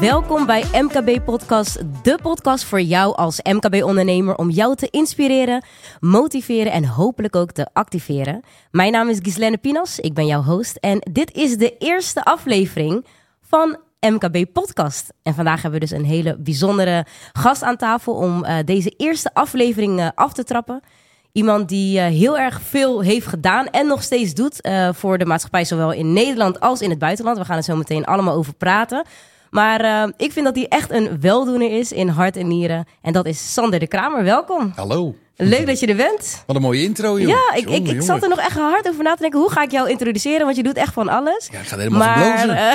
Welkom bij MKB Podcast, de podcast voor jou als MKB-ondernemer om jou te inspireren, motiveren en hopelijk ook te activeren. Mijn naam is Gislene Pinas, ik ben jouw host en dit is de eerste aflevering van MKB Podcast. En vandaag hebben we dus een hele bijzondere gast aan tafel om uh, deze eerste aflevering uh, af te trappen. Iemand die uh, heel erg veel heeft gedaan en nog steeds doet voor de maatschappij, zowel in Nederland als in het buitenland. We gaan er zo meteen allemaal over praten. Maar uh, ik vind dat hij echt een weldoener is in hart en nieren. En dat is Sander de Kramer. Welkom. Hallo. Leuk dat je er bent. Wat een mooie intro, joh. Ja, ik, ik, ik zat er nog echt hard over na te denken. Hoe ga ik jou introduceren? Want je doet echt van alles. Ja, ik ga helemaal maar. Uh,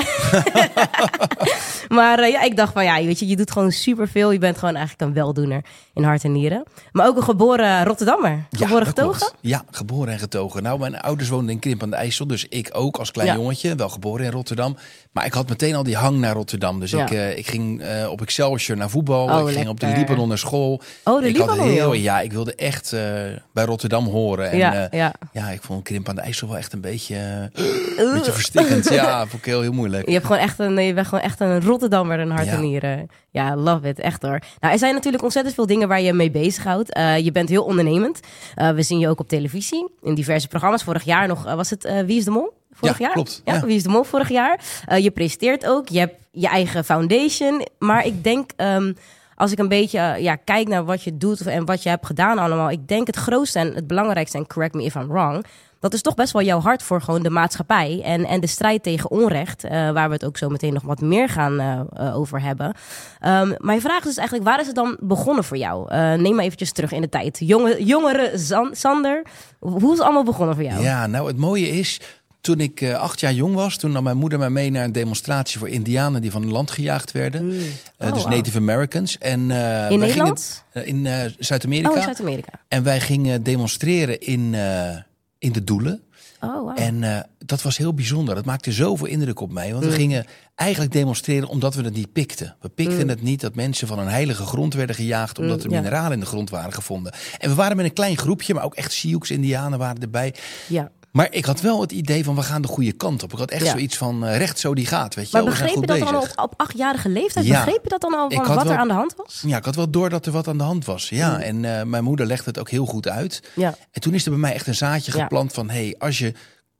maar uh, ja, ik dacht van ja, weet je, je doet gewoon superveel. Je bent gewoon eigenlijk een weldoener in hart en nieren. Maar ook een geboren Rotterdammer. Geboren ja, getogen? Klopt. Ja, geboren en getogen. Nou, mijn ouders woonden in Krimp aan de IJssel. Dus ik ook als klein ja. jongetje, wel geboren in Rotterdam. Maar ik had meteen al die hang naar Rotterdam. Dus ja. ik, uh, ik ging op Excelsior naar voetbal. Oh, ik lekker. ging op de Libanon naar school. Oh, de ik Libanon? Had heel, ja, ik wilde echt bij Rotterdam horen. En, ja, uh, ja. ja, ik vond Krimp aan de IJssel wel echt een beetje, uh, een beetje verstikkend. ja, vond ik heel, heel moeilijk. Je, hebt gewoon echt een, je bent gewoon echt een Rotterdammer in hart Ja. en nieren. Ja, love it. Echt hoor. Nou, er zijn natuurlijk ontzettend veel dingen waar je mee bezighoudt. Uh, je bent heel ondernemend. Uh, we zien je ook op televisie, in diverse programma's. Vorig jaar nog, uh, was het Wie is de Mol? Vorig ja, jaar? klopt. Ja, Ja. Wie is de Mol vorig jaar. Uh, je presenteert ook. Je hebt je eigen foundation. Maar ik denk... Um, als ik een beetje uh, ja, kijk naar wat je doet en wat je hebt gedaan allemaal. Ik denk het grootste en het belangrijkste, en correct me if I'm wrong. Dat is toch best wel jouw hart voor gewoon de maatschappij. En, en de strijd tegen onrecht. Uh, waar we het ook zo meteen nog wat meer gaan over hebben. Um, mijn vraag is dus eigenlijk, waar is het dan begonnen voor jou? Neem maar eventjes terug in de tijd. Jonge, jongere Zan, Sander, hoe is het allemaal begonnen voor jou? Ja, nou het mooie is, toen ik uh, acht jaar jong was, toen nam mijn moeder mij mee naar een demonstratie voor Indianen die van het land gejaagd werden. Mm. Uh, oh, dus wow. Native Americans. En, uh, in Nederland? Gingen, in Zuid-Amerika. Oh, Zuid-Amerika. En wij gingen demonstreren in, in de Doelen. Oh, wow. En dat was heel bijzonder. Dat maakte zoveel indruk op mij. Want mm. we gingen eigenlijk demonstreren omdat we het niet pikten. We pikten mm. het niet dat mensen van een heilige grond werden gejaagd... omdat er ja. mineralen in de grond waren gevonden. En we waren met een klein groepje, maar ook echt Sioux-Indianen waren erbij. Ja. Maar ik had wel het idee van we gaan de goede kant op. Ik had echt Ja. zoiets van uh, recht zo die gaat. Weet je Maar wel. Begreep je dat dan al op, achtjarige leeftijd? Ja. Begreep je dat dan al van wat er aan de hand was? Ja, ik had wel door dat er wat aan de hand was. Ja, Mm. en uh, mijn moeder legde het ook heel goed uit. Ja. En toen is er bij mij echt een zaadje geplant van... hé, hey, als je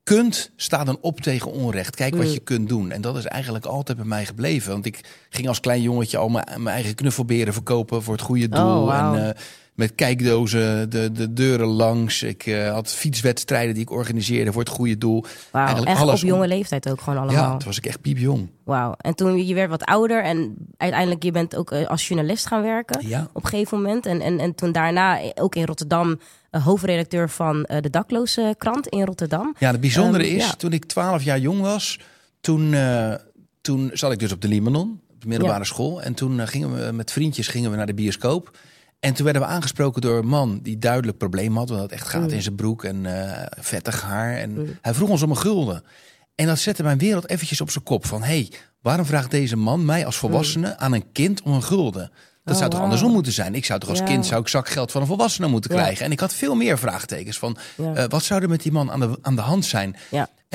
kunt, sta dan op tegen onrecht. Kijk wat Mm. je kunt doen. En dat is eigenlijk altijd bij mij gebleven. Want ik ging als klein jongetje al mijn, mijn eigen knuffelberen verkopen... voor het goede doel. Oh, wauw. En uh, met kijkdozen de, de deuren langs. Ik uh, had fietswedstrijden die ik organiseerde voor het goede doel. Wauw, echt alles op jonge om- leeftijd ook gewoon Ja, allemaal. toen was ik echt piepjong. Wauw. En toen je werd wat ouder en uiteindelijk je bent ook eh, als journalist gaan werken Ja. op een gegeven moment. En, en, en toen daarna ook in Rotterdam eh, hoofdredacteur van eh, de dakloze krant in Rotterdam. Ja, het bijzondere Ehm, is, ja. toen ik 12 jaar jong was, toen, uh, toen zat ik dus op de Limanon, op de middelbare Ja. school. En toen uh, gingen we met vriendjes gingen we naar de bioscoop. En toen werden we aangesproken door een man die duidelijk probleem had. Want had echt gaat Mm. in zijn broek en uh, vettig haar. En Mm. hij vroeg ons om een gulden. En dat zette mijn wereld eventjes op zijn kop. Van, hé, hey, waarom vraagt deze man mij als volwassene aan een kind om een gulden? Dat Oh, zou toch andersom moeten zijn? Ik zou toch als Ja. kind zou ik zakgeld van een volwassene moeten Ja. krijgen. En ik had veel meer vraagtekens van Ja. uh, wat zou er met die man aan de, aan de hand zijn?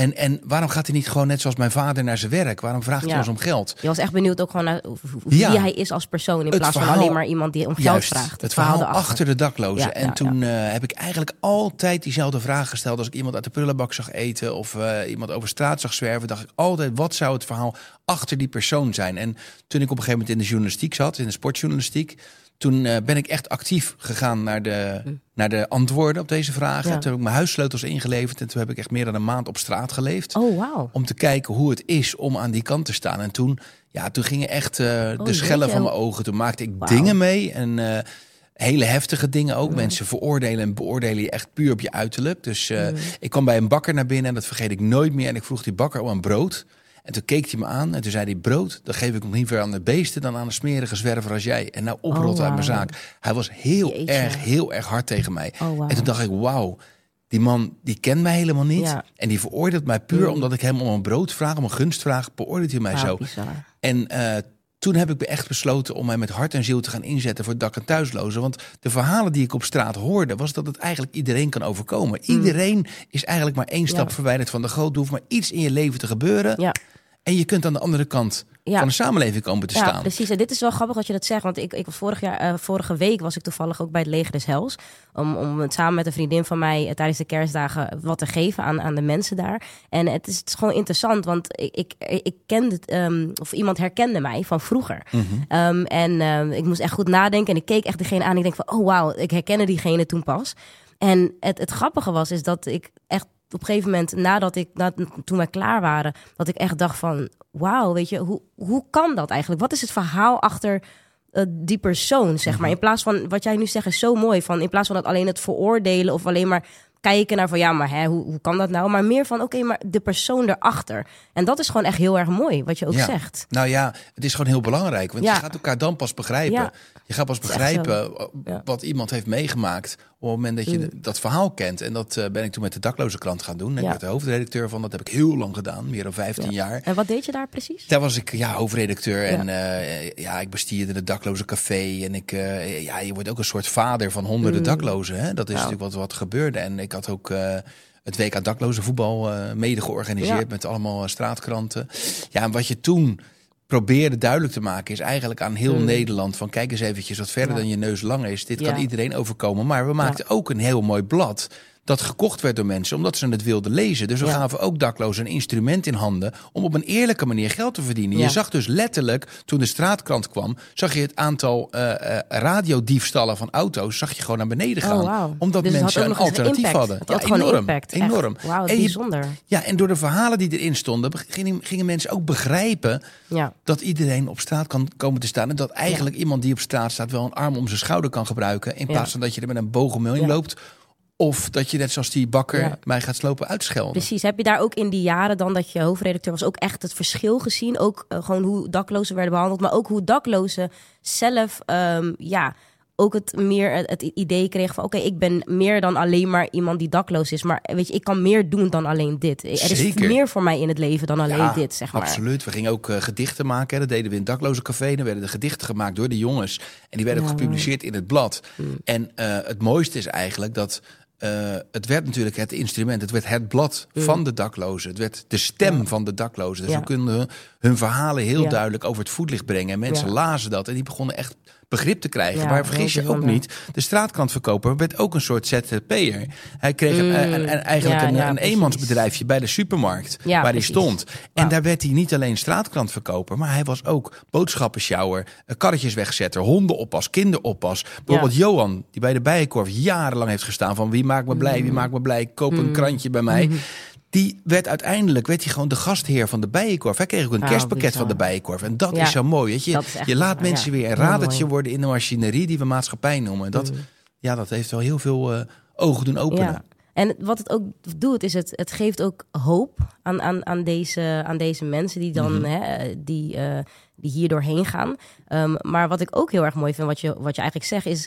En, en waarom gaat hij niet gewoon net zoals mijn vader naar zijn werk? Waarom vraagt hij Ja. ons om geld? Je was echt benieuwd ook gewoon naar wie Ja. hij is als persoon in Het plaats van alleen maar iemand die om geld Juist, vraagt. het verhaal achter de daklozen. Ja, en toen eh, heb ik eigenlijk altijd diezelfde vraag gesteld. Als ik iemand uit de prullenbak zag eten of eh, iemand over straat zag zwerven, dacht ik altijd: wat zou het verhaal achter die persoon zijn? En toen ik op een gegeven moment in de journalistiek zat, in de sportjournalistiek. Toen eh, ben ik echt actief gegaan naar de, naar de antwoorden op deze vragen. Hm. Ja. Toen heb ik mijn huissleutels ingeleverd. En toen heb ik echt meer dan een maand op straat geleefd. Oh. Om te kijken hoe het is om aan die kant te staan. En toen, ja, toen gingen echt eh, de Oh, schellen jeetje. van mijn ogen. Toen maakte ik dingen mee. En eh, hele heftige dingen ook. Mensen veroordelen en beoordelen je echt puur op je uiterlijk. Dus ik kwam bij een bakker naar binnen en dat vergeet ik nooit meer. En ik vroeg die bakker om een brood. En toen keek hij me aan en toen zei hij: Brood, dat geef ik nog liever aan de beesten dan aan een smerige zwerver als jij. En nou oprot Oh, uit mijn zaak. Hij was heel Jeetje. erg, heel erg hard tegen mij. Oh. En toen dacht ik: Wauw, die man die kent mij helemaal niet. Ja. En die veroordeelt mij puur omdat ik hem om een brood vraag, om een gunst vraag, beoordeelt hij mij Wauw, zo. bizar. En eh, toen heb ik echt besloten om mij met hart en ziel te gaan inzetten voor dak- en thuislozen. Want de verhalen die ik op straat hoorde, was dat het eigenlijk iedereen kan overkomen. Iedereen is eigenlijk maar één stap Ja. verwijderd van de goot. Er hoeft maar iets in je leven te gebeuren. Ja, En je kunt aan de andere kant Ja. van de samenleving komen te Ja, staan. precies. En dit is wel grappig dat je dat zegt. Want ik, ik was vorig jaar, eh, vorige week was ik toevallig ook bij het Leger des Hels. Om, om het samen met een vriendin van mij eh, tijdens de kerstdagen wat te geven aan, aan de mensen daar. En het is, het is gewoon interessant, want ik, ik, ik kende het, ehm, of iemand herkende mij van vroeger. Mhm. Ehm, en ehm, ik moest echt goed nadenken. En ik keek echt diegene aan. En ik denk van, oh wauw, ik herkende diegene toen pas. En het, het grappige was, is dat ik echt op een gegeven moment, nadat ik, na, toen wij klaar waren, dat ik echt dacht van, wauw, weet je, hoe, hoe kan dat eigenlijk? Wat is het verhaal achter eh, die persoon, zeg maar? In plaats van, wat jij nu zegt is zo mooi, van in plaats van dat alleen het veroordelen of alleen maar kijken naar van, ja, maar hè, hoe, hoe kan dat nou? Maar meer van, oké, maar de persoon erachter. En dat is gewoon echt heel erg mooi, wat je ook Ja. zegt. Nou ja, het is gewoon heel belangrijk. Want Ja. je gaat elkaar dan pas begrijpen. Ja. Je gaat pas begrijpen wat iemand heeft meegemaakt. Op het moment dat je Mm. dat verhaal kent. En dat eh, ben ik toen met de dakloze krant gaan doen. En Ja. Ik werd de hoofdredacteur van. Dat heb ik heel lang gedaan. Meer dan 15 jaar. En wat deed je daar precies? Daar was ik ja, hoofdredacteur. En eh, ja, ik bestierde de dakloze café. En ik, eh, ja, je wordt ook een soort vader van honderden Mm. daklozen. Hè? Dat is Nou. natuurlijk wat, wat gebeurde. En ik had ook eh, het WK dakloze voetbal eh, mede georganiseerd. Met allemaal eh, straatkranten. Ja, en wat je toen probeerde duidelijk te maken is eigenlijk aan heel Mm. Nederland van kijk eens eventjes wat verder Ja. dan je neus lang is. Dit Ja. kan iedereen overkomen. Maar we maakten ook een heel mooi blad dat gekocht werd door mensen omdat ze het wilden lezen. Dus we Ja. gaven ook daklozen een instrument in handen om op een eerlijke manier geld te verdienen. Ja. Je zag dus letterlijk, toen de straatkrant kwam, zag je het aantal eh eh, radiodiefstallen van auto's zag je gewoon naar beneden gaan. Oh, wauw. Omdat Dus mensen een alternatief impact. hadden. Het had gewoon enorm. impact. Enorm. Wauw, En bijzonder. ja, en door de verhalen die erin stonden, gingen, gingen mensen ook begrijpen Ja. dat iedereen op straat kan komen te staan. En dat eigenlijk iemand die op straat staat wel een arm om zijn schouder kan gebruiken. In Ja. plaats van dat je er met een boog omheen Ja. loopt. Of dat je net zoals die bakker Ja. mij gaat slopen uitschelden. Precies. Heb je daar ook in die jaren dan dat je hoofdredacteur was ook echt het verschil gezien? Ook eh, gewoon hoe daklozen werden behandeld, maar ook hoe daklozen zelf, ehm, ja, ook het meer het, idee kregen van oké, ik ben meer dan alleen maar iemand die dakloos is. Maar weet je, ik kan meer doen dan alleen dit. Er is meer voor mij in het leven dan alleen Ja, dit, zeg maar. Absoluut. We gingen ook eh, gedichten maken. hè. Dat deden we in het dakloze café. Dan werden de gedichten gemaakt door de jongens. En die werden ook Ja, Mm. gepubliceerd in het blad. En eh, het mooiste is eigenlijk dat... eh, het werd natuurlijk het instrument. Het werd het blad van de daklozen. Het werd de stem Mm. Ja. van de daklozen. Dus Ja. we konden hun verhalen heel Ja. duidelijk over het voetlicht brengen. En mensen lazen dat. En die begonnen echt begrip te krijgen. Ja, maar vergis je ook niet. De straatkrantverkoper werd ook een soort ZZP'er. Hij kreeg Mm. een- een- eigenlijk Ja, een, eenmansbedrijfje bij de supermarkt. Waar hij stond. En daar werd hij niet alleen straatkrantverkoper, maar hij was ook boodschappensjouwer, eh, karretjeswegzetter, hondenoppas, kinderoppas. Bijvoorbeeld Johan, die bij de Bijenkorf jarenlang heeft gestaan van wie maakt me blij, Mm. wie maakt me blij, koop een krantje bij mij. Die werd uiteindelijk werd hij gewoon de gastheer van de Bijenkorf. Hij kreeg ook een Ah, kerstpakket bizar. van de Bijenkorf. En dat Ja, is zo mooi. Weet je, je laat mensen ja. weer een radertje worden in de machinerie die we maatschappij noemen. En Dat, ja, dat heeft wel heel veel eh, ogen doen openen. Ja. En wat het ook doet, is het, het geeft ook hoop aan, aan, aan, deze, aan deze mensen die dan Mhm. hè, die, eh, die hier doorheen gaan. Ehm, maar wat ik ook heel erg mooi vind, wat je, wat je eigenlijk zegt, is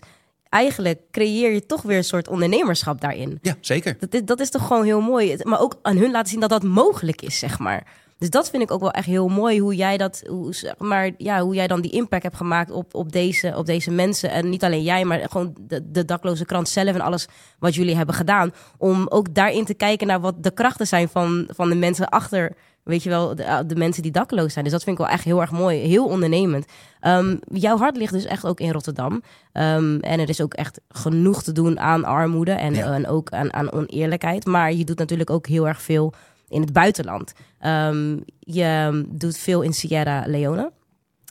eigenlijk creëer je toch weer een soort ondernemerschap daarin. Ja, zeker. Dat is, dat is toch gewoon heel mooi. Maar ook aan hun laten zien dat dat mogelijk is, zeg maar. Dus dat vind ik ook wel echt heel mooi hoe jij dat, hoe, zeg maar, ja, hoe jij dan die impact hebt gemaakt op, op, deze, op deze mensen. En niet alleen jij, maar gewoon de, de dakloze krant zelf en alles wat jullie hebben gedaan. Om ook daarin te kijken naar wat de krachten zijn van, van de mensen achter, weet je wel, de, de mensen die dakloos zijn. Dus dat vind ik wel echt heel erg mooi, heel ondernemend. Ehm, jouw hart ligt dus echt ook in Rotterdam. Ehm, en er is ook echt genoeg te doen aan armoede en, Ja. en ook aan, aan oneerlijkheid. Maar je doet natuurlijk ook heel erg veel in het buitenland. Ehm, je doet veel in Sierra Leone.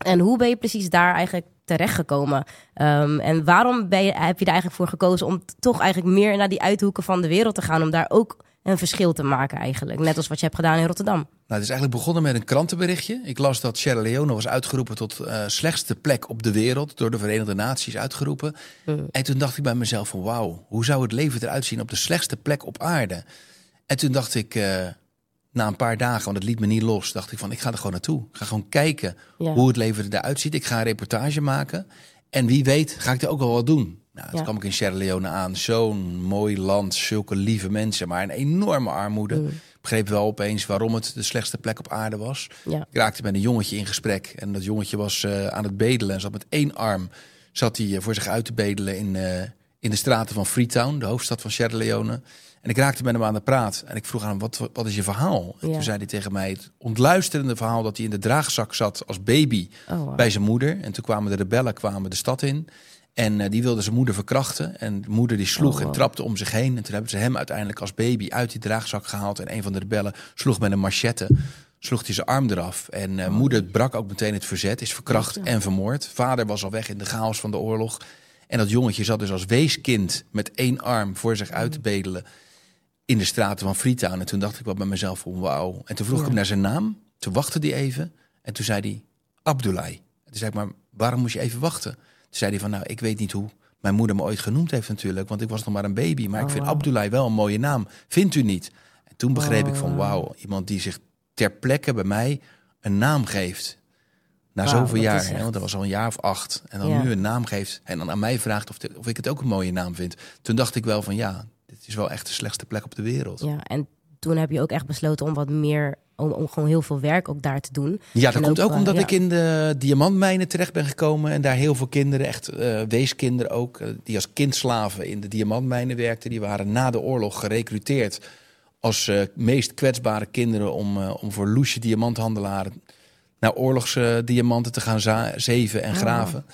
En hoe ben je precies daar eigenlijk terechtgekomen? Ehm, en waarom ben je, heb je er eigenlijk voor gekozen om toch eigenlijk meer naar die uithoeken van de wereld te gaan? Om daar ook een verschil te maken eigenlijk. Net als wat je hebt gedaan in Rotterdam. Nou, het is eigenlijk begonnen met een krantenberichtje. Ik las dat Sierra Leone was uitgeroepen tot eh slechtste plek op de wereld. Door de Verenigde Naties uitgeroepen. En toen dacht ik bij mezelf van wauw, hoe zou het leven eruit zien op de slechtste plek op aarde? En toen dacht ik, eh, na een paar dagen, want het liet me niet los, dacht ik van ik ga er gewoon naartoe. Ik ga gewoon kijken Ja. hoe het leven eruit ziet. Ik ga een reportage maken. En wie weet ga ik er ook wel wat doen. Nou, toen Ja. kwam ik in Sierra Leone aan. Zo'n mooi land, zulke lieve mensen, maar een enorme armoede. Mm. Ik begreep wel opeens waarom het de slechtste plek op aarde was. Ja. Ik raakte met een jongetje in gesprek. En dat jongetje was eh, aan het bedelen. En zat met één arm zat hij eh, voor zich uit te bedelen in, eh, in de straten van Freetown, de hoofdstad van Sierra Leone. En ik raakte met hem aan de praat. En ik vroeg aan hem, wat, wat is je verhaal? En Ja. toen zei hij tegen mij het ontluisterende verhaal... dat hij in de draagzak zat als baby Oh, wow. bij zijn moeder. En toen kwamen de rebellen kwamen de stad in. En eh, die wilden zijn moeder verkrachten. En de moeder die sloeg Oh, wow. en trapte om zich heen. En toen hebben ze hem uiteindelijk als baby uit die draagzak gehaald. En een van de rebellen sloeg met een machette. Sloeg hij zijn arm eraf. En eh, moeder brak ook meteen het verzet. Is verkracht Oh. En vermoord. Vader was al weg in de chaos van de oorlog. En dat jongetje zat dus als weeskind met één arm voor zich uit te Mm. bedelen. In de straten van Freetown. En toen dacht ik wel bij mezelf van wauw. En toen vroeg ik hem naar zijn naam. Toen wachtte hij even. En toen zei hij Abdullah. En toen zei ik maar waarom moest je even wachten? Toen zei hij van nou ik weet niet hoe mijn moeder me ooit genoemd heeft natuurlijk. Want ik was nog maar een baby. Maar ik Oh, vind wauw. Abdullah wel een mooie naam. Vindt u niet? En toen begreep ik van Oh. wauw. Iemand die zich ter plekke bij mij een naam geeft. Na zoveel dat jaar, hè, want dat was al een jaar of acht. En dan Ja. nu een naam geeft en dan aan mij vraagt of, de- of ik het ook een mooie naam vind. Toen dacht ik wel van ja, dit is wel echt de slechtste plek op de wereld. Ja, Ja, en toen heb je ook echt besloten om wat meer, om, om gewoon heel veel werk ook daar te doen. dat En komt ook, ook, eh, omdat ja. ik in de diamantmijnen terecht ben gekomen. En daar heel veel kinderen, echt eh, weeskinderen ook, eh, die als kindslaven in de diamantmijnen werkten. Die waren na de oorlog gerecruiteerd als meest kwetsbare kinderen om, om voor loesje diamanthandelaren naar oorlogsdiamanten te gaan zeven en Oh. graven.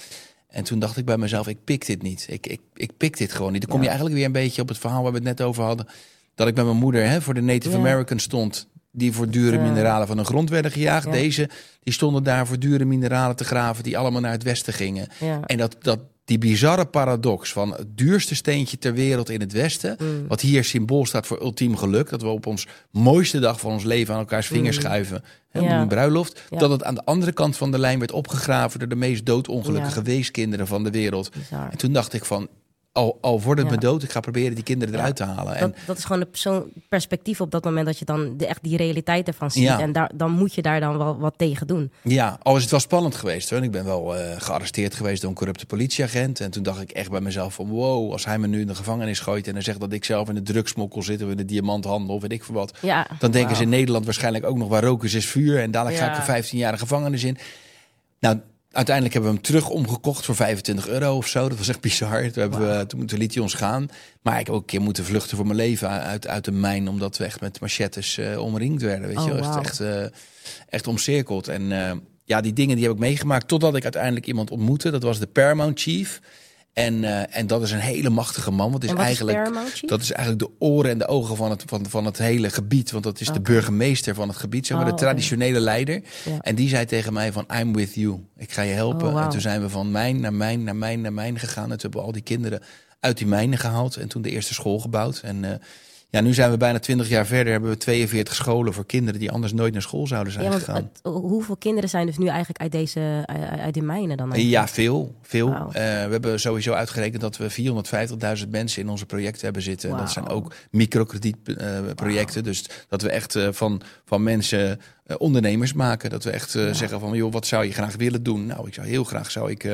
En toen dacht ik bij mezelf, ik pik dit niet. Ik, ik, ik pik dit gewoon niet. Dan kom je eigenlijk weer een beetje op het verhaal waar we het net over hadden. Dat ik met mijn moeder hè, voor de Native Ja. Americans stond. Die voor dure mineralen van de grond werden gejaagd. Ja. Deze, die stonden daar voor dure mineralen te graven. Die allemaal naar het westen gingen. Ja. En dat, dat, die bizarre paradox van het duurste steentje ter wereld in het Westen. Mm. Wat hier symbool staat voor ultiem geluk. Dat we op ons mooiste dag van ons leven aan elkaars vingers Mm. schuiven. Hè, Ja. een bruiloft. Ja. Dat het aan de andere kant van de lijn werd opgegraven door de meest doodongelukkige Ja. weeskinderen van de wereld. Bizar. En toen dacht ik van, al, het Ja. me dood, ik ga proberen die kinderen Ja. eruit te halen. En Dat, is gewoon een persoon perspectief op dat moment dat je dan de, echt die realiteit ervan ziet. Ja. En daar, dan moet je daar dan wel wat tegen doen. Ja, al is het wel spannend geweest. Hoor. Ik ben wel eh, gearresteerd geweest door een corrupte politieagent. En toen dacht ik echt bij mezelf van wow, als hij me nu in de gevangenis gooit... en dan zegt dat ik zelf in de drugsmokkel zit of in de diamanthandel of weet ik veel wat... Ja, dan denken ze in Nederland waarschijnlijk ook nog waar roken is, is vuur... en dadelijk ga ik er 15 jaar de gevangenis in. Nou, uiteindelijk hebben we hem terug omgekocht voor 25 euro of zo. Dat was echt bizar. Toen, hebben we, toen, toen liet hij ons gaan. Maar ik heb ook een keer moeten vluchten voor mijn leven uit, uit de mijn... omdat we echt met machettes eh, omringd werden. Weet Oh, je wauw. is echt, eh, echt omcirkeld. En eh, ja, die dingen die heb ik meegemaakt... totdat ik uiteindelijk iemand ontmoette. Dat was de Paramount Chief... En, eh, en dat is een hele machtige man. Want is En wat is eigenlijk, dat is eigenlijk de oren en de ogen van het, van, van het hele gebied. Want dat is de burgemeester van het gebied, zeg maar, Oh, de oké. traditionele leider. Ja. En die zei tegen mij van, I'm with you. Ik ga je helpen. Oh. En toen zijn we van mijn naar mijn, naar mijn, naar mijn gegaan. En toen hebben we al die kinderen uit die mijnen gehaald. En toen de eerste school gebouwd. En eh, ja, nu zijn we bijna 20 jaar verder. Hebben we 42 scholen voor kinderen die anders nooit naar school zouden zijn Ja, want gegaan. het- hoeveel kinderen zijn dus nu eigenlijk uit, deze, uit, die mijnen dan? eigenlijk? Ja, veel. veel. Eh, we hebben sowieso uitgerekend dat we 450.000 mensen in onze projecten hebben zitten. En dat zijn ook microkredietprojecten. dus dat we echt eh, van, van mensen eh, ondernemers maken. Dat we echt zeggen van, joh, wat zou je graag willen doen? Nou, ik zou heel graag zou ik,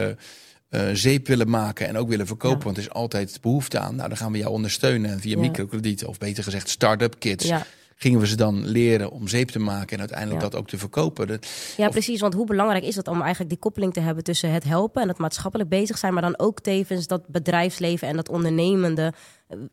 eh, zeep willen maken en ook willen verkopen. Ja. Want er is altijd behoefte aan. Nou, dan gaan we jou ondersteunen. En via Ja. microkredieten, of beter gezegd start-up kids... Ja. gingen we ze dan leren om zeep te maken... en uiteindelijk dat ook te verkopen. Dat, Ja, Of- precies. Want hoe belangrijk is het om eigenlijk die koppeling te hebben tussen het helpen en het maatschappelijk bezig zijn, maar dan ook tevens dat bedrijfsleven en dat ondernemende,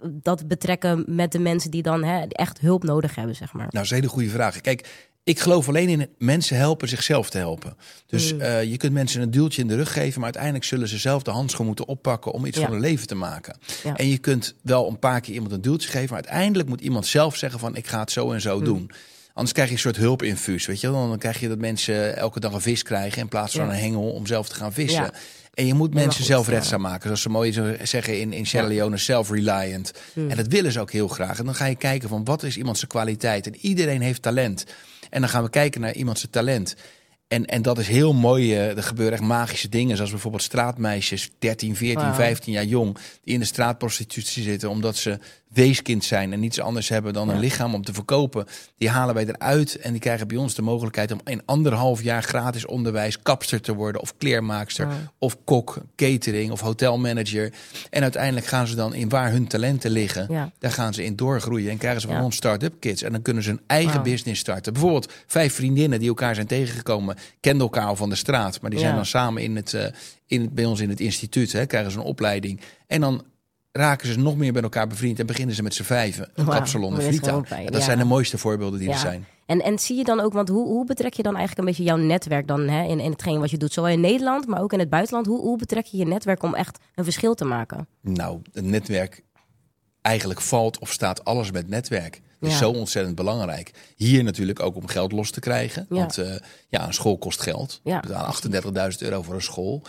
dat betrekken met de mensen die dan hè, echt hulp nodig hebben, zeg maar. Nou, dat is een hele goede vraag. Kijk, ik geloof alleen in mensen helpen zichzelf te helpen. Dus Mm. eh, je kunt mensen een duwtje in de rug geven, maar uiteindelijk zullen ze zelf de handschoen moeten oppakken om iets Ja. van hun leven te maken. Ja. En je kunt wel een paar keer iemand een duwtje geven, maar uiteindelijk moet iemand zelf zeggen van ik ga het zo en zo Mm. doen. Anders krijg je een soort hulpinfuus, weet je wel. Dan krijg je dat mensen elke dag een vis krijgen in plaats van Ja. een hengel om zelf te gaan vissen. En je moet mensen goed, zelfredzaam maken. Zoals ze mooi zo zeggen in, in Sierra. Leone, self-reliant. Hmm. En dat willen ze ook heel graag. En dan ga je kijken van wat is iemand zijn kwaliteit. En iedereen heeft talent. En dan gaan we kijken naar iemand zijn talent. En, en dat is heel mooi. eh, er gebeuren echt magische dingen. Zoals bijvoorbeeld straatmeisjes, 13, 14, Wauw. 15 jaar jong. Die in de straatprostitutie zitten. Omdat ze weeskind zijn. En niets anders hebben dan een lichaam om te verkopen. Die halen wij eruit. En die krijgen bij ons de mogelijkheid om in anderhalf jaar gratis onderwijs. kapster te worden. Of kleermaakster. Of kok, catering of hotelmanager. En uiteindelijk gaan ze dan in waar hun talenten liggen. Ja. Daar gaan ze in doorgroeien en krijgen ze van Ja. ons start-up kids. En dan kunnen ze een eigen business starten. Bijvoorbeeld vijf vriendinnen die elkaar zijn tegengekomen, kenden elkaar al van de straat. Maar die zijn Ja. dan samen in het, eh, in het, bij ons in het instituut, hè, krijgen ze een opleiding. En dan raken ze nog meer met elkaar bevriend en beginnen ze met z'n vijven een Wauw, kapsalon dat in is Freetown. gewoon fijn, En dat ja. zijn de mooiste voorbeelden die er zijn. En, en zie je dan ook, want hoe, hoe betrek je dan eigenlijk een beetje jouw netwerk dan hè, in, in hetgeen wat je doet? Zowel in Nederland, maar ook in het buitenland. Hoe, hoe betrek je je netwerk om echt een verschil te maken? Nou, het netwerk eigenlijk valt of staat alles met netwerk. Het is Ja. zo ontzettend belangrijk. Hier natuurlijk ook om geld los te krijgen. Want eh, ja, een school kost geld. Ja. We betalen 38.000 euro voor een school.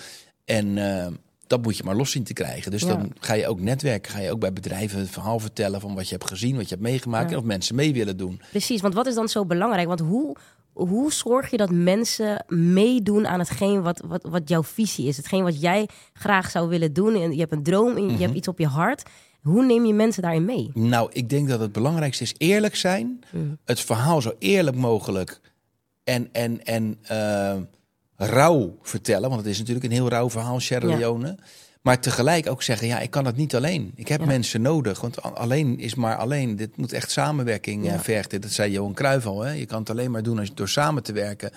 En eh, dat moet je maar los zien te krijgen. Dus Ja. dan ga je ook netwerken. Ga je ook bij bedrijven het verhaal vertellen van wat je hebt gezien, wat je hebt meegemaakt. Ja. En of mensen mee willen doen. Precies, want wat is dan zo belangrijk? Want hoe, hoe zorg je dat mensen meedoen aan hetgeen wat, wat, wat jouw visie is? Hetgeen wat jij graag zou willen doen. En je hebt een droom, en je Mhm. hebt iets op je hart. Hoe neem je mensen daarin mee? Nou, ik denk dat het belangrijkste is eerlijk zijn. Mm. Het verhaal zo eerlijk mogelijk en, en, en eh, rauw vertellen. Want het is natuurlijk een heel rauw verhaal, Sierra Ja. Leone. Maar tegelijk ook zeggen, ja, ik kan het niet alleen. Ik heb Ja. mensen nodig. Want alleen is maar alleen. Dit moet echt samenwerking Ja. eh, vergen. Dat zei Johan Cruijff al. Hè? Je kan het alleen maar doen als door samen te werken.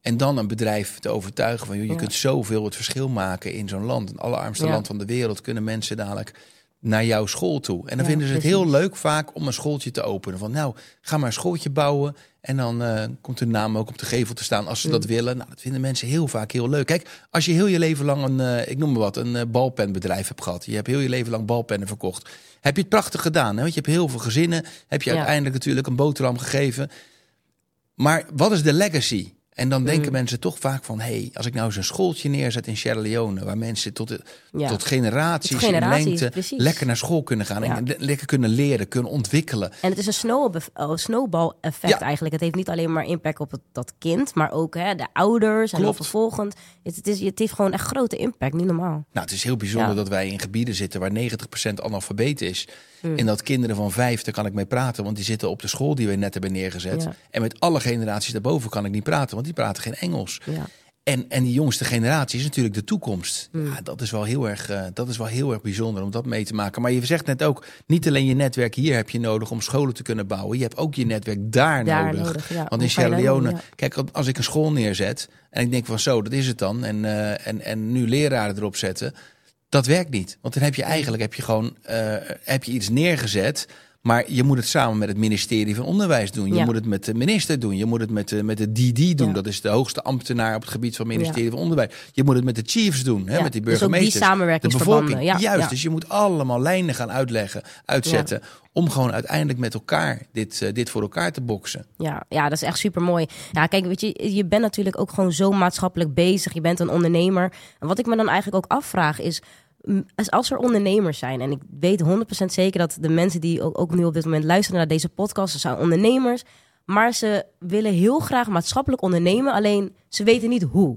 En dan een bedrijf te overtuigen van... Joh, je Ja. kunt zoveel het verschil maken in zo'n land. Het allerarmste Ja. land van de wereld kunnen mensen dadelijk naar jouw school toe. En dan Ja, vinden ze het heel leuk vaak om een schooltje te openen. Van nou, ga maar een schooltje bouwen. En dan eh, komt hun naam ook op de gevel te staan als ze Mm. dat willen. Nou, dat vinden mensen heel vaak heel leuk. Kijk, als je heel je leven lang een, eh, ik noem maar wat, een eh, balpenbedrijf hebt gehad. Je hebt heel je leven lang balpennen verkocht. Heb je het prachtig gedaan. Hè? Want je hebt heel veel gezinnen. Heb je Ja. uiteindelijk natuurlijk een boterham gegeven. Maar wat is de legacy? En dan denken Mm. mensen toch vaak van... hé, hey, als ik nou eens een schooltje neerzet in Sierra Leone... waar mensen tot, de, Ja. tot generaties, Tot generaties, in lengte precies. lekker naar school kunnen gaan... Ja. en le- lekker kunnen leren, kunnen ontwikkelen. En het is een snowball- oh, snowball-effect Ja. eigenlijk. Het heeft niet alleen maar impact op het, dat kind, maar ook hè, de ouders. En vervolgens. Het, het, is, het heeft gewoon echt grote impact, niet normaal. Nou, het is heel bijzonder dat wij in gebieden zitten... waar 90% analfabeet is. Mm. En dat kinderen van vijf, daar kan ik mee praten... want die zitten op de school die we net hebben neergezet. Ja. En met alle generaties daarboven kan ik niet praten... want die praten geen Engels. Ja. En, en die jongste generatie is natuurlijk de toekomst. Mm. Ja, dat, is wel heel erg, eh, dat is wel heel erg bijzonder om dat mee te maken. Maar je zegt net ook, niet alleen je netwerk hier heb je nodig om scholen te kunnen bouwen. Je hebt ook je netwerk daar, Daar nodig. nodig, ja. Want in Sierra Leone, ja. kijk, als ik een school neerzet en ik denk van zo, dat is het dan. En, eh, en, en nu leraren erop zetten. Dat werkt niet. Want dan heb je eigenlijk heb je gewoon eh, heb je iets neergezet. Maar je moet het samen met het ministerie van Onderwijs doen. Je Ja. moet het met de minister doen. Je moet het met de, met de DD doen. Ja. Dat is de hoogste ambtenaar op het gebied van het ministerie van Onderwijs. Je moet het met de chiefs doen. Hè, met die dus ook die burgemeesters. samenwerkingsverbanden, De bevolking. ja, Juist. Dus je moet allemaal lijnen gaan uitleggen, uitzetten. Om gewoon uiteindelijk met elkaar dit, eh, dit voor elkaar te boksen. Ja, ja, dat is echt super mooi. Ja, kijk, weet je, je bent natuurlijk ook gewoon zo maatschappelijk bezig. Je bent een ondernemer. En wat ik me dan eigenlijk ook afvraag is. Als, er ondernemers zijn, en ik weet 100% zeker dat de mensen die ook, ook nu op dit moment luisteren naar deze podcast, ze zijn ondernemers, maar ze willen heel graag maatschappelijk ondernemen, alleen ze weten niet hoe.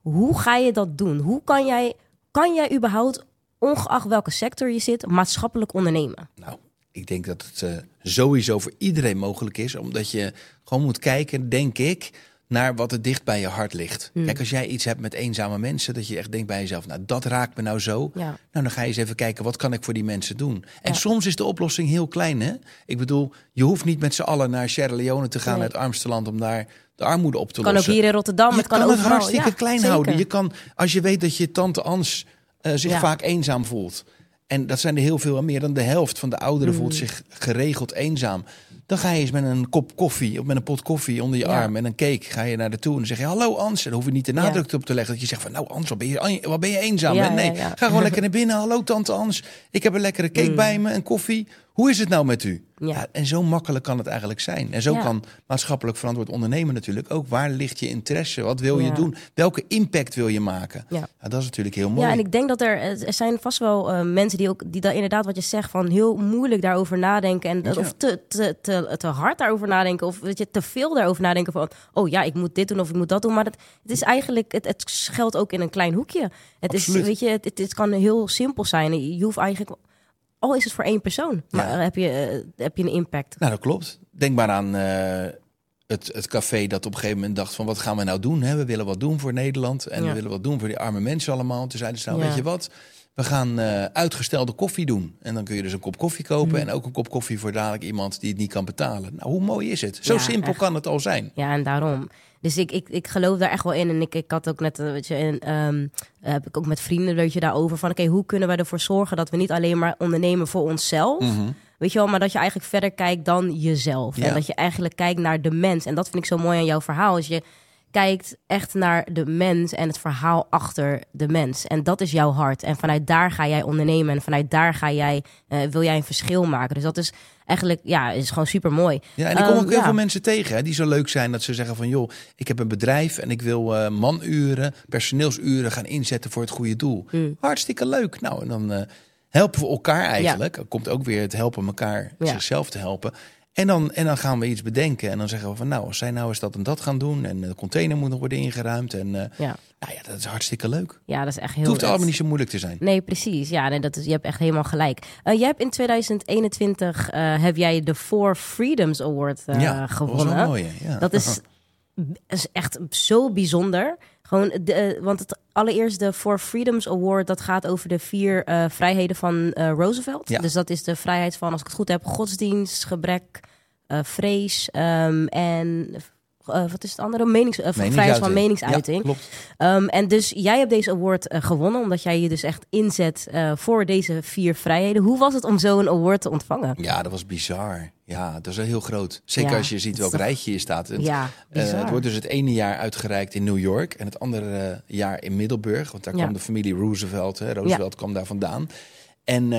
Hoe ga je dat doen? Hoe kan jij, kan jij überhaupt, ongeacht welke sector je zit, maatschappelijk ondernemen? Nou, ik denk dat het eh, sowieso voor iedereen mogelijk is. Omdat je gewoon moet kijken, denk ik, naar wat er dicht bij je hart ligt. Hmm. Kijk, als jij iets hebt met eenzame mensen, dat je echt denkt bij jezelf, nou dat raakt me nou zo. Ja. Nou, dan ga je eens even kijken, wat kan ik voor die mensen doen? En Ja. soms is de oplossing heel klein, hè? Ik bedoel, je hoeft niet met z'n allen naar Sierra Leone te gaan, Nee. het armste land, om daar de armoede op te Kan ook lossen. hier in Rotterdam, je het kan, kan het hartstikke Ja, klein zeker. houden. Je kan, als je weet dat je tante Ans eh, zich vaak eenzaam voelt. En dat zijn er heel veel, meer dan de helft van de ouderen Mm. voelt zich geregeld eenzaam. Dan ga je eens met een kop koffie of met een pot koffie onder je Ja. arm en een cake ga je naar de toe en dan zeg je hallo Ans. En dan hoef je niet de nadruk op te leggen dat je zegt van nou Ans, wat ben je, wat ben je eenzaam? Ja, nee, ja, ja. ga gewoon lekker naar binnen. Hallo tante Ans, ik heb een lekkere cake bij me, een koffie. Hoe is het nou met u? Ja. Ja, en zo makkelijk kan het eigenlijk zijn. En zo Ja. kan maatschappelijk verantwoord ondernemen natuurlijk ook. Waar ligt je interesse? Wat wil je doen? Welke impact wil je maken? Ja. dat is natuurlijk heel mooi. Ja, en ik denk dat er, er zijn vast wel eh, mensen die ook, die daar inderdaad wat je zegt, van heel moeilijk daarover nadenken. En, Ja. Of te, te, te, te hard daarover nadenken. Of weet je, te veel daarover nadenken van, oh ja, ik moet dit doen of ik moet dat doen. Maar het, het is eigenlijk, het, het geldt ook in een klein hoekje. Het is, Absoluut. weet je, het, het, het kan heel simpel zijn. Je hoeft eigenlijk, al is het voor één persoon, maar Ja. heb, je, eh, heb je een impact. Nou, dat klopt. Denk maar aan eh, het, het café dat op een gegeven moment dacht van... wat gaan we nou doen? Hè? We willen wat doen voor Nederland. En Ja. we willen wat doen voor die arme mensen allemaal. Toen zeiden ze nou, Ja. weet je wat? we gaan eh, uitgestelde koffie doen. En dan kun je dus een kop koffie kopen en ook een kop koffie voor dadelijk iemand die het niet kan betalen. Nou, hoe mooi is het? Zo simpel echt. kan het al zijn. Ja, en daarom. Dus ik, ik, ik geloof daar echt wel in. En ik, ik had ook net, eh, weet je, en, ehm, heb ik ook met vrienden, weet je, daarover van, oké, hoe kunnen we ervoor zorgen dat we niet alleen maar ondernemen voor onszelf, Mhm. weet je wel, maar dat je eigenlijk verder kijkt dan jezelf. Ja. En dat je eigenlijk kijkt naar de mens. En dat vind ik zo mooi aan jouw verhaal, is je kijkt echt naar de mens en het verhaal achter de mens. En dat is jouw hart. En vanuit daar ga jij ondernemen en vanuit daar ga jij, eh, wil jij een verschil maken. Dus dat is eigenlijk, ja, is gewoon super mooi. Ja, en ik kom Ehm, ook heel ja. veel mensen tegen hè, die zo leuk zijn dat ze zeggen van joh, ik heb een bedrijf en ik wil eh, manuren, personeelsuren gaan inzetten voor het goede doel. Mm. Hartstikke leuk. Nou, en dan eh, helpen we elkaar eigenlijk. Er komt ook weer het helpen elkaar Ja. zichzelf te helpen. En dan, en dan gaan we iets bedenken en dan zeggen we van nou, als zij nou eens dat en dat gaan doen en de container moet nog worden ingeruimd en eh, Ja, nou ja, dat is hartstikke leuk. ja dat is echt heel Het hoeft allemaal niet zo moeilijk te zijn. Nee, precies. Ja, nee, dat is, je hebt echt helemaal gelijk. Eh, jij hebt in 2021 eh, heb jij de Four Freedoms Award ja, dat gewonnen. mooi. hè? Ja. Dat is, is echt zo bijzonder. Gewoon de, eh, want het allereerst de Four Freedoms Award, dat gaat over de vier eh, vrijheden van eh, Roosevelt. Ja. Dus dat is de vrijheid van, als ik het goed heb, godsdienst, gebrek, vrees ehm, en eh, wat is het andere? Menings, eh, vrijheid van meningsuiting. Ja, klopt. Ehm, en dus jij hebt deze award eh, gewonnen, omdat jij je dus echt inzet voor deze vier vrijheden. Hoe was het om zo'n award te ontvangen? Ja, dat was bizar. Ja, dat is wel heel groot. Zeker Ja, als je ziet welk toch- rijtje je staat. En, Ja, bizar. het wordt dus het ene jaar uitgereikt in New York en het andere jaar in Middelburg. Want daar Ja. kwam de familie Roosevelt. Hè, Roosevelt kwam daar vandaan. En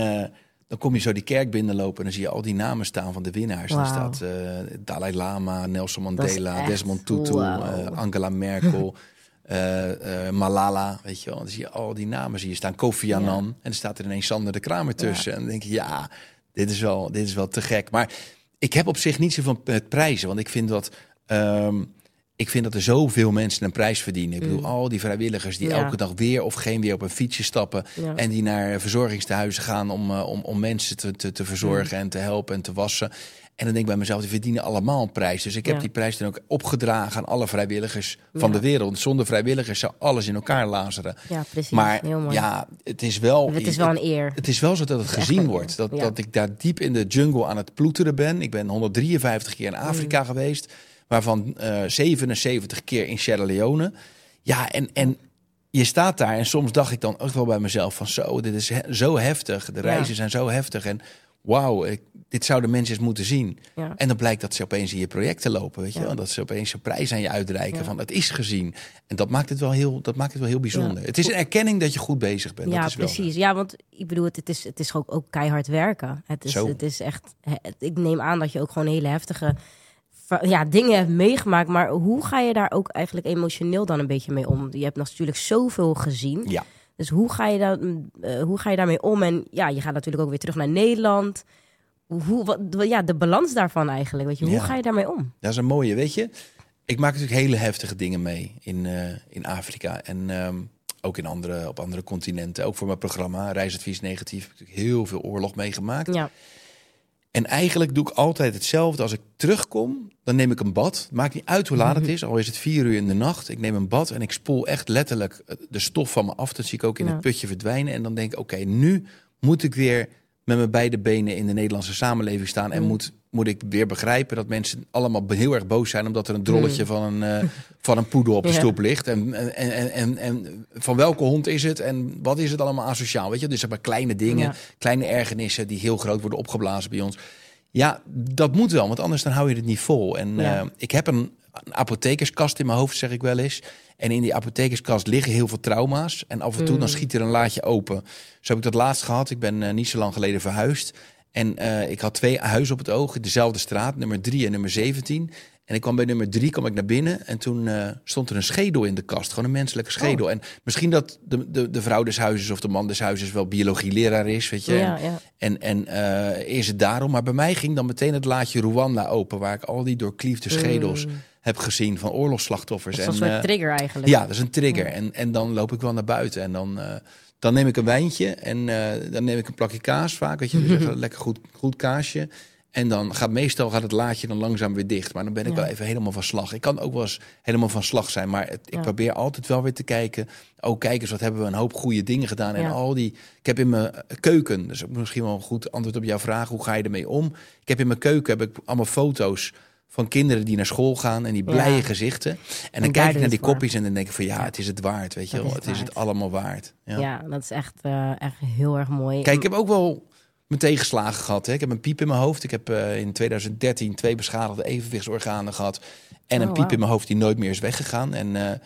dan kom je zo die kerk binnenlopen en dan zie je al die namen staan van de winnaars. Dan Wauw. staat eh, Dalai Lama, Nelson Mandela, Desmond Tutu, eh, Angela Merkel. eh, Malala, weet je wel. Dan zie je al die namen zie je staan. Kofi Annan. En dan staat er ineens Sander de Kramer tussen. En dan denk je, ja, dit is, wel, dit is wel te gek. Maar ik heb op zich niet zoveel met prijzen. Want ik vind dat... ehm, ik vind dat er zoveel mensen een prijs verdienen. Ik bedoel, al die vrijwilligers die Mm. Ja. elke dag weer of geen weer op een fietsje stappen. Ja. En die naar verzorgingstehuizen gaan om, eh, om, om mensen te, te, te verzorgen en te helpen en te wassen. En dan denk ik bij mezelf, die verdienen allemaal een prijs. Dus ik heb Ja. die prijs dan ook opgedragen aan alle vrijwilligers van de wereld. Zonder vrijwilligers zou alles in elkaar lazeren. Ja, precies. Maar Heel mooi. ja, het is wel... het is wel een eer. Het is wel zo dat het echt gezien wordt. Dat, dat ik daar diep in de jungle aan het ploeteren ben. Ik ben 153 keer in Mm. Afrika geweest. Waarvan eh 77 keer in Sierra Leone. Ja, en, en je staat daar. En soms dacht ik dan ook wel bij mezelf van zo, dit is he- zo heftig. De reizen zijn zo heftig. En wauw, dit zouden mensen eens moeten zien. Ja. En dan blijkt dat ze opeens in je projecten lopen. Weet je Ja. Dat ze opeens een prijs aan je uitreiken. Van het is gezien. En dat maakt het wel heel, dat maakt het wel heel bijzonder. Het is een erkenning dat je goed bezig bent. Ja, dat is wel- precies. Ja, want ik bedoel, het, het is, het is ook, ook keihard werken. Het is, Zo. het is echt. het- ik neem aan dat je ook gewoon hele heftige ja, dingen hebt meegemaakt. Maar hoe ga je daar ook eigenlijk emotioneel dan een beetje mee om? Je hebt natuurlijk zoveel gezien. Ja. Dus hoe ga, je daar, eh, hoe ga je daarmee om? En ja, je gaat natuurlijk ook weer terug naar Nederland. Hoe, wat, ja, de balans daarvan eigenlijk. Weet je, hoe Ja. ga je daarmee om? Dat is een mooie, weet je. Ik maak natuurlijk hele heftige dingen mee in, eh, in Afrika en ehm, ook in andere, op andere continenten. Ook voor mijn programma Reisadvies Negatief heb ik natuurlijk heel veel oorlog meegemaakt. Ja, En eigenlijk doe ik altijd hetzelfde. Als ik terugkom, dan neem ik een bad. Maakt niet uit hoe laat het is, al is het vier uur in de nacht. Ik neem een bad en ik spoel echt letterlijk eh, de stof van me af. Dat zie ik ook in Ja. het putje verdwijnen. En dan denk ik, oké, nu moet ik weer met mijn beide benen in de Nederlandse samenleving staan. En Mm. moet, moet ik weer begrijpen dat mensen allemaal heel erg boos zijn... omdat er een drolletje van, een, eh, van een poedel op de. Ja. stoep ligt. En, en, en, en, en van welke hond is het en wat is het allemaal asociaal? Weet je, dus zeg maar kleine dingen, Ja. kleine ergernissen... die heel groot worden opgeblazen bij ons. Ja, dat moet wel, want anders dan hou je het niet vol. En Ja. eh, ik heb een, een apothekerskast in mijn hoofd, zeg ik wel eens. En in die apothekerskast liggen heel veel trauma's. En af en toe dan schiet er een laadje open. Zo heb ik dat laatst gehad. Ik ben eh, niet zo lang geleden verhuisd. En eh, ik had twee huizen op het oog, dezelfde straat, nummer 3 en nummer 17. En ik kwam bij nummer 3 kwam ik naar binnen en toen eh, stond er een schedel in de kast. Gewoon een menselijke schedel. En misschien dat de, de, de vrouw des huizes of de man des huizes wel biologieleraar is, weet je. ja, ja. En, en eh, is het daarom? Maar bij mij ging dan meteen het laadje Rwanda open, waar ik al die doorkliefde schedels heb gezien van oorlogsslachtoffers. Dat is een en, soort trigger eigenlijk. ja, dat is een trigger. En, en dan loop ik wel naar buiten en dan, dan neem ik een wijntje en eh, dan neem ik een plakje kaas vaak, weet je, dus een lekker goed, goed kaasje. En dan gaat meestal gaat het laadje dan langzaam weer dicht. Maar dan ben ik Ja. wel even helemaal van slag. Ik kan ook wel eens helemaal van slag zijn. Maar het- ik Ja. probeer altijd wel weer te kijken. Oh, kijk eens, wat hebben we een hoop goede dingen gedaan. En al die. Ik heb in mijn keuken. Dus misschien wel een goed antwoord op jouw vraag. Hoe ga je ermee om? Ik heb in mijn keuken heb ik allemaal foto's van kinderen die naar school gaan en die Ja. blije gezichten. En dan kijk ik naar die kopjes en dan denk ik van ja, het is het waard, weet je wel. Het het is het allemaal waard. Ja. Ja, dat is echt, eh, echt heel erg mooi. Kijk, ik heb ook wel mijn tegenslagen gehad. Hè. Ik heb een piep in mijn hoofd. Ik heb eh, in 2013 twee beschadigde evenwichtsorganen gehad. En een Oh, piep in mijn hoofd die nooit meer is weggegaan. En eh,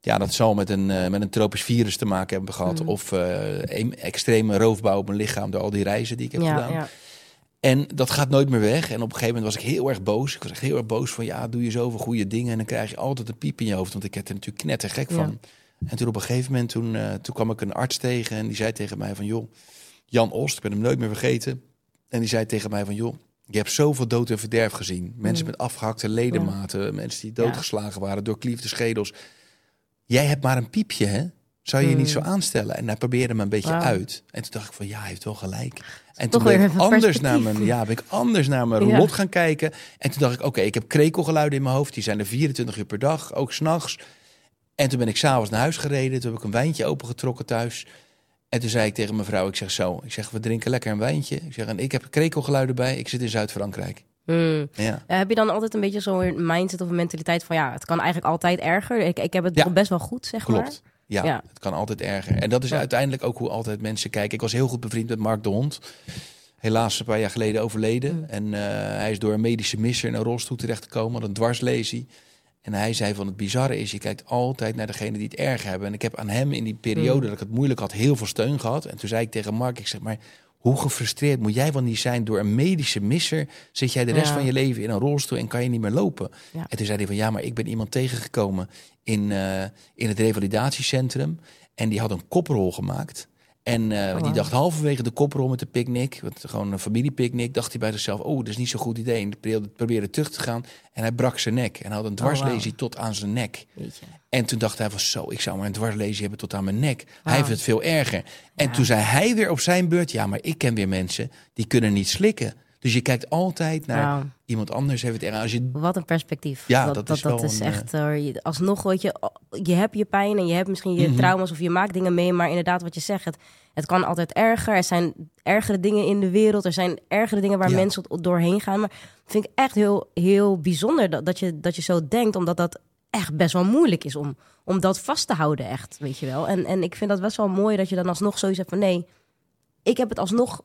ja, dat zal met een, met een tropisch virus te maken hebben gehad. Mhm. Of een extreme roofbouw op mijn lichaam door al die reizen die ik heb ja, gedaan. En dat gaat nooit meer weg. En op een gegeven moment was ik heel erg boos. Ik was echt heel erg boos van ja, doe je zoveel goede dingen. En dan krijg je altijd een piep in je hoofd. Want ik werd er natuurlijk knettergek Ja. van. En toen op een gegeven moment, toen, eh, toen kwam ik een arts tegen. En die zei tegen mij van joh, Jan Ost, ik ben hem nooit meer vergeten. En die zei tegen mij van joh, je hebt zoveel dood en verderf gezien. Mensen Mm. met afgehakte ledematen. Mensen die doodgeslagen waren door kliefde schedels. Jij hebt maar een piepje hè. Zou je je niet Mm. zo aanstellen? En hij probeerde me een beetje uit. En toen dacht ik van ja, hij heeft wel gelijk. En toen ben ik anders naar mijn, ja, ben ik anders naar mijn Ja. lot gaan kijken. En toen dacht ik, oké, ik heb krekelgeluiden in mijn hoofd. Die zijn er 24 uur per dag, ook s'nachts. En toen ben ik s'avonds naar huis gereden. Toen heb ik een wijntje opengetrokken thuis. En toen zei ik tegen mijn vrouw, ik zeg zo, ik zeg, we drinken lekker een wijntje. Ik zeg, en ik heb krekelgeluiden bij. Ik zit in Zuid-Frankrijk. Mm. Ja. Eh, heb je dan altijd een beetje zo'n mindset of een mentaliteit van ja, het kan eigenlijk altijd erger. Ik, ik heb het Ja. best wel goed, zeg maar. Ja, Ja. het kan altijd erger. En dat is Ja. uiteindelijk ook hoe altijd mensen kijken. Ik was heel goed bevriend met Mark de Hond. Helaas een paar jaar geleden overleden. Mm. En eh, hij is door een medische misser in een rolstoel terechtgekomen. Had een dwarslesie. En hij zei van het bizarre is, je kijkt altijd naar degene die het erg hebben. En ik heb aan hem in die periode Mm. dat ik het moeilijk had, heel veel steun gehad. En toen zei ik tegen Mark, ik zeg maar, hoe gefrustreerd moet jij wel niet zijn door een medische misser? Zit jij de rest Ja. van je leven in een rolstoel en kan je niet meer lopen? Ja. En toen zei hij van ja, maar ik ben iemand tegengekomen in, eh, in het revalidatiecentrum. En die had een koprol gemaakt. En eh, die wauw. dacht halverwege de koprol met de picknick, wat gewoon een familiepicknick, dacht hij bij zichzelf, oh, dat is niet zo'n goed idee. En probeerde, probeerde terug te gaan en hij brak zijn nek. En had een dwarslesie tot aan zijn nek. En toen dacht hij van zo, ik zou maar een dwarslesie hebben tot aan mijn nek. Hij heeft het veel erger. En Ja. toen zei hij weer op zijn beurt, ja, maar ik ken weer mensen die kunnen niet slikken. Dus je kijkt altijd naar iemand anders heeft het erger. Als je Wat een perspectief. Ja, dat, dat dat, is dat wel is een, echt. je- alsnog, weet je, je hebt je pijn en je hebt misschien je Mhm. trauma's of je maakt dingen mee, maar inderdaad, wat je zegt, het, het kan altijd erger. Er zijn ergere dingen in de wereld, er zijn ergere dingen waar Ja. mensen doorheen gaan. Maar vind ik echt heel, heel bijzonder dat, dat, je, dat je zo denkt, omdat dat echt best wel moeilijk is om, om dat vast te houden, echt, weet je wel. En, en ik vind dat best wel mooi dat je dan alsnog zoiets hebt van nee, ik heb het alsnog,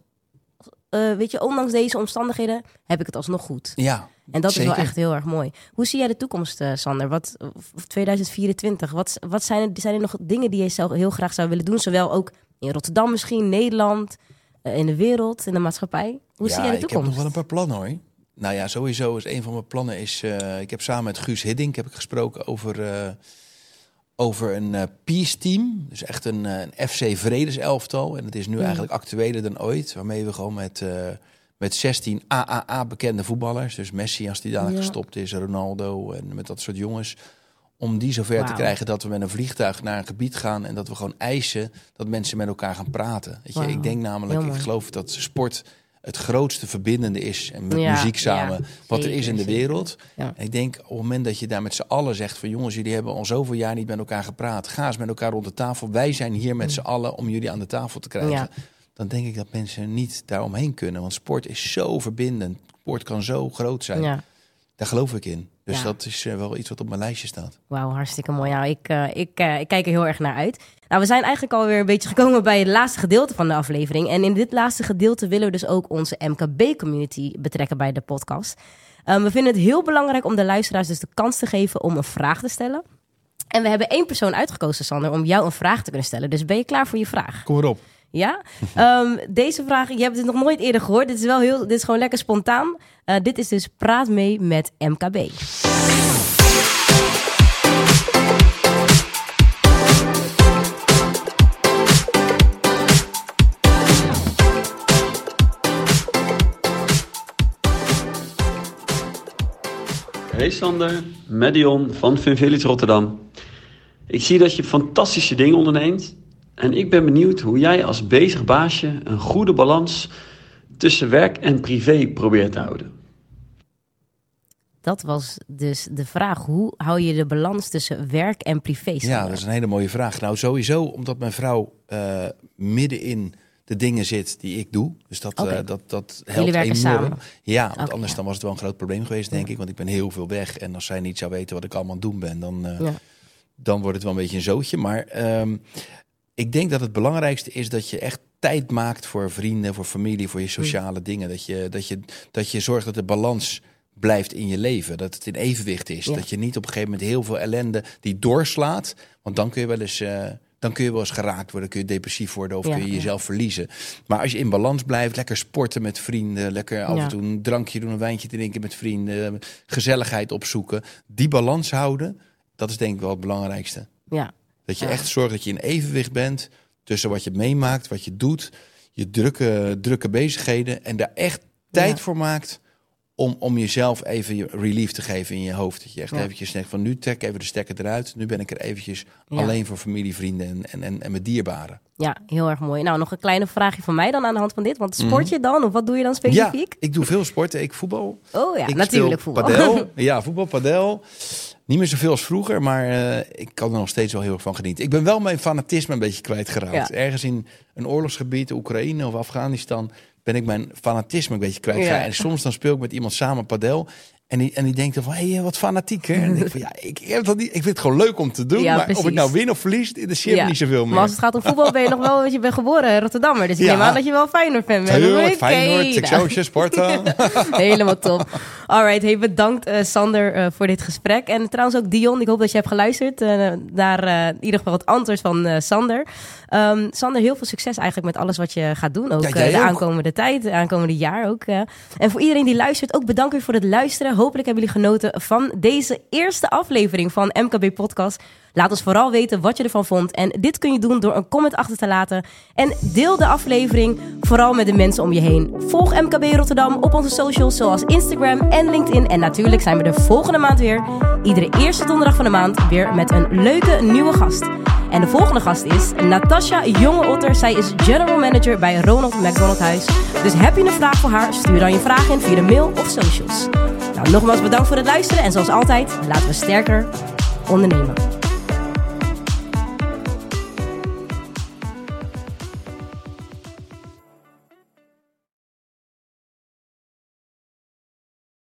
eh, weet je, ondanks deze omstandigheden heb ik het alsnog goed. Ja, En dat is wel echt heel erg mooi. Hoe zie jij de toekomst, eh, Sander? Wat, of 2024? Wat, wat zijn, er, zijn er nog dingen die je zelf heel graag zou willen doen? Zowel ook in Rotterdam misschien, Nederland, eh, in de wereld, in de maatschappij. Hoe ja, zie jij de ik heb toekomst? nog wel een paar plannen hoor. Nou ja, sowieso is een van mijn plannen is. ik heb samen met Guus Hiddink heb ik gesproken over, over een eh, peace team. Dus echt een, eh, een FC Vredeselftal. En het is nu Mm. eigenlijk actueler dan ooit. Waarmee we gewoon met, eh, met 16 AAA bekende voetballers. Dus Messi als die dadelijk Ja. gestopt is, Ronaldo en met dat soort jongens. Om die zover te krijgen dat we met een vliegtuig naar een gebied gaan. En dat we gewoon eisen dat mensen met elkaar gaan praten. Weet je, ik denk namelijk, ik geloof dat sport het grootste verbindende is. En met Ja, muziek samen. ja, wat er is in de wereld. Ja. En ik denk op het moment dat je daar met z'n allen zegt van jongens, jullie hebben al zoveel jaar niet met elkaar gepraat. Ga eens met elkaar rond de tafel. Wij zijn hier met z'n allen om jullie aan de tafel te krijgen. Mm. Ja. Dan denk ik dat mensen niet daaromheen kunnen. Want sport is zo verbindend. Sport kan zo groot zijn. Ja, Daar geloof ik in. Dus Ja. dat is eh, wel iets wat op mijn lijstje staat. wauw, hartstikke mooi. Nou, ik, eh, ik, eh, ik kijk er heel erg naar uit. Nou, we zijn eigenlijk alweer een beetje gekomen bij het laatste gedeelte van de aflevering. En in dit laatste gedeelte willen we dus ook onze MKB-community betrekken bij de podcast. Um, we vinden het heel belangrijk om de luisteraars dus de kans te geven om een vraag te stellen. En we hebben één persoon uitgekozen, Sander, om jou een vraag te kunnen stellen. Dus ben je klaar voor je vraag? Kom erop. Ja? Ehm, deze vraag, je hebt het nog nooit eerder gehoord. Dit is wel heel, dit is gewoon lekker spontaan. Uh, dit is dus Praat mee met MKB. Hey Sander, Medion van Funvillage Rotterdam. Ik zie dat je fantastische dingen onderneemt. En ik ben benieuwd hoe jij als bezig baasje een goede balans tussen werk en privé probeert te houden? Dat was dus de vraag. Hoe hou je de balans tussen werk en privé? Ja, dat is een hele mooie vraag. Nou, sowieso omdat mijn vrouw uh, midden in de dingen zit die ik doe. Dus dat, okay. uh, dat, dat helpt Jullie werken enorm. Samen. Ja, want Okay, anders ja. dan was het wel een groot probleem geweest, denk ik. Want ik ben heel veel weg. En als zij niet zou weten wat ik allemaal aan het doen ben, dan, uh, Ja. dan wordt het wel een beetje een zootje. Maar ehm, ik denk dat het belangrijkste is dat je echt tijd maakt voor vrienden, voor familie, voor je sociale dingen. Dat je, dat, je, dat je zorgt dat de balans blijft in je leven. Dat het in evenwicht is. Dat je niet op een gegeven moment heel veel ellende die doorslaat. Want dan kun je wel eens. eh, dan kun je wel eens geraakt worden, kun je depressief worden of Ja, kun je ja. jezelf verliezen. Maar als je in balans blijft, lekker sporten met vrienden, lekker af en toe een drankje doen, een wijntje drinken met vrienden, gezelligheid opzoeken, die balans houden, dat is denk ik wel het belangrijkste. Ja. Dat je echt zorgt dat je in evenwicht bent tussen wat je meemaakt, wat je doet, je drukke, drukke bezigheden en daar echt tijd voor maakt om, om jezelf even je relief te geven in je hoofd. Dat je echt Ja. eventjes zegt van nu trek even de stekker eruit. Nu ben ik er eventjes Ja. alleen voor familie, vrienden en, en, en, en mijn dierbaren. ja, heel erg mooi. Nou, nog een kleine vraagje van mij dan aan de hand van dit. Want sport je dan? Of wat doe je dan Mhm. Ja, specifiek? ik doe veel sporten. Ik voetbal. Oh ja, ik natuurlijk voetbal. Padel. Ja, voetbal, padel. Niet meer zoveel als vroeger, maar eh, ik kan er nog steeds wel heel erg van genieten. Ik ben wel mijn fanatisme een beetje kwijtgeraakt. Ja. Ergens in een oorlogsgebied, Oekraïne of Afghanistan, ben ik mijn fanatisme een beetje. Ja. En soms dan speel ik met iemand samen padel. En die, en die denkt dan van, hé, hey, wat fanatiek hè? En ik, van, ja, ik, heb dat niet, ik vind het gewoon leuk om te doen. Ja, maar of ik nou win of verlies, dat interesseert me niet zoveel meer. Maar als het gaat om voetbal ben je nog wel, want je bent geboren in Rotterdammer. Dus ik Ja. neem aan dat je wel Feyenoord fan bent. Tuurlijk, Feyenoord, nou. Excelsior, Sparta. Helemaal top. Alright, hey, bedankt eh, Sander eh, voor dit gesprek. En trouwens ook Dion, ik hoop dat je hebt geluisterd naar eh, in ieder geval het antwoord van Sander. Ehm, Sander, heel veel succes eigenlijk met alles wat je gaat doen. Ook de ook. aankomende tijd, de aankomende jaar ook. En voor iedereen die luistert, ook bedankt weer voor het luisteren. Hopelijk hebben jullie genoten van deze eerste aflevering van MKB Podcast. Laat ons vooral weten wat je ervan vond. En dit kun je doen door een comment achter te laten. En deel de aflevering vooral met de mensen om je heen. Volg MKB Rotterdam op onze socials zoals Instagram en LinkedIn. En natuurlijk zijn we er volgende maand weer. Iedere eerste donderdag van de maand weer met een leuke nieuwe gast. En de volgende gast is Natasha Jonge Otter. Zij is General Manager bij Ronald McDonald Huis. Dus heb je een vraag voor haar? Stuur dan je vraag in via de mail of socials. Nou, nogmaals bedankt voor het luisteren. En zoals altijd, laten we sterker ondernemen.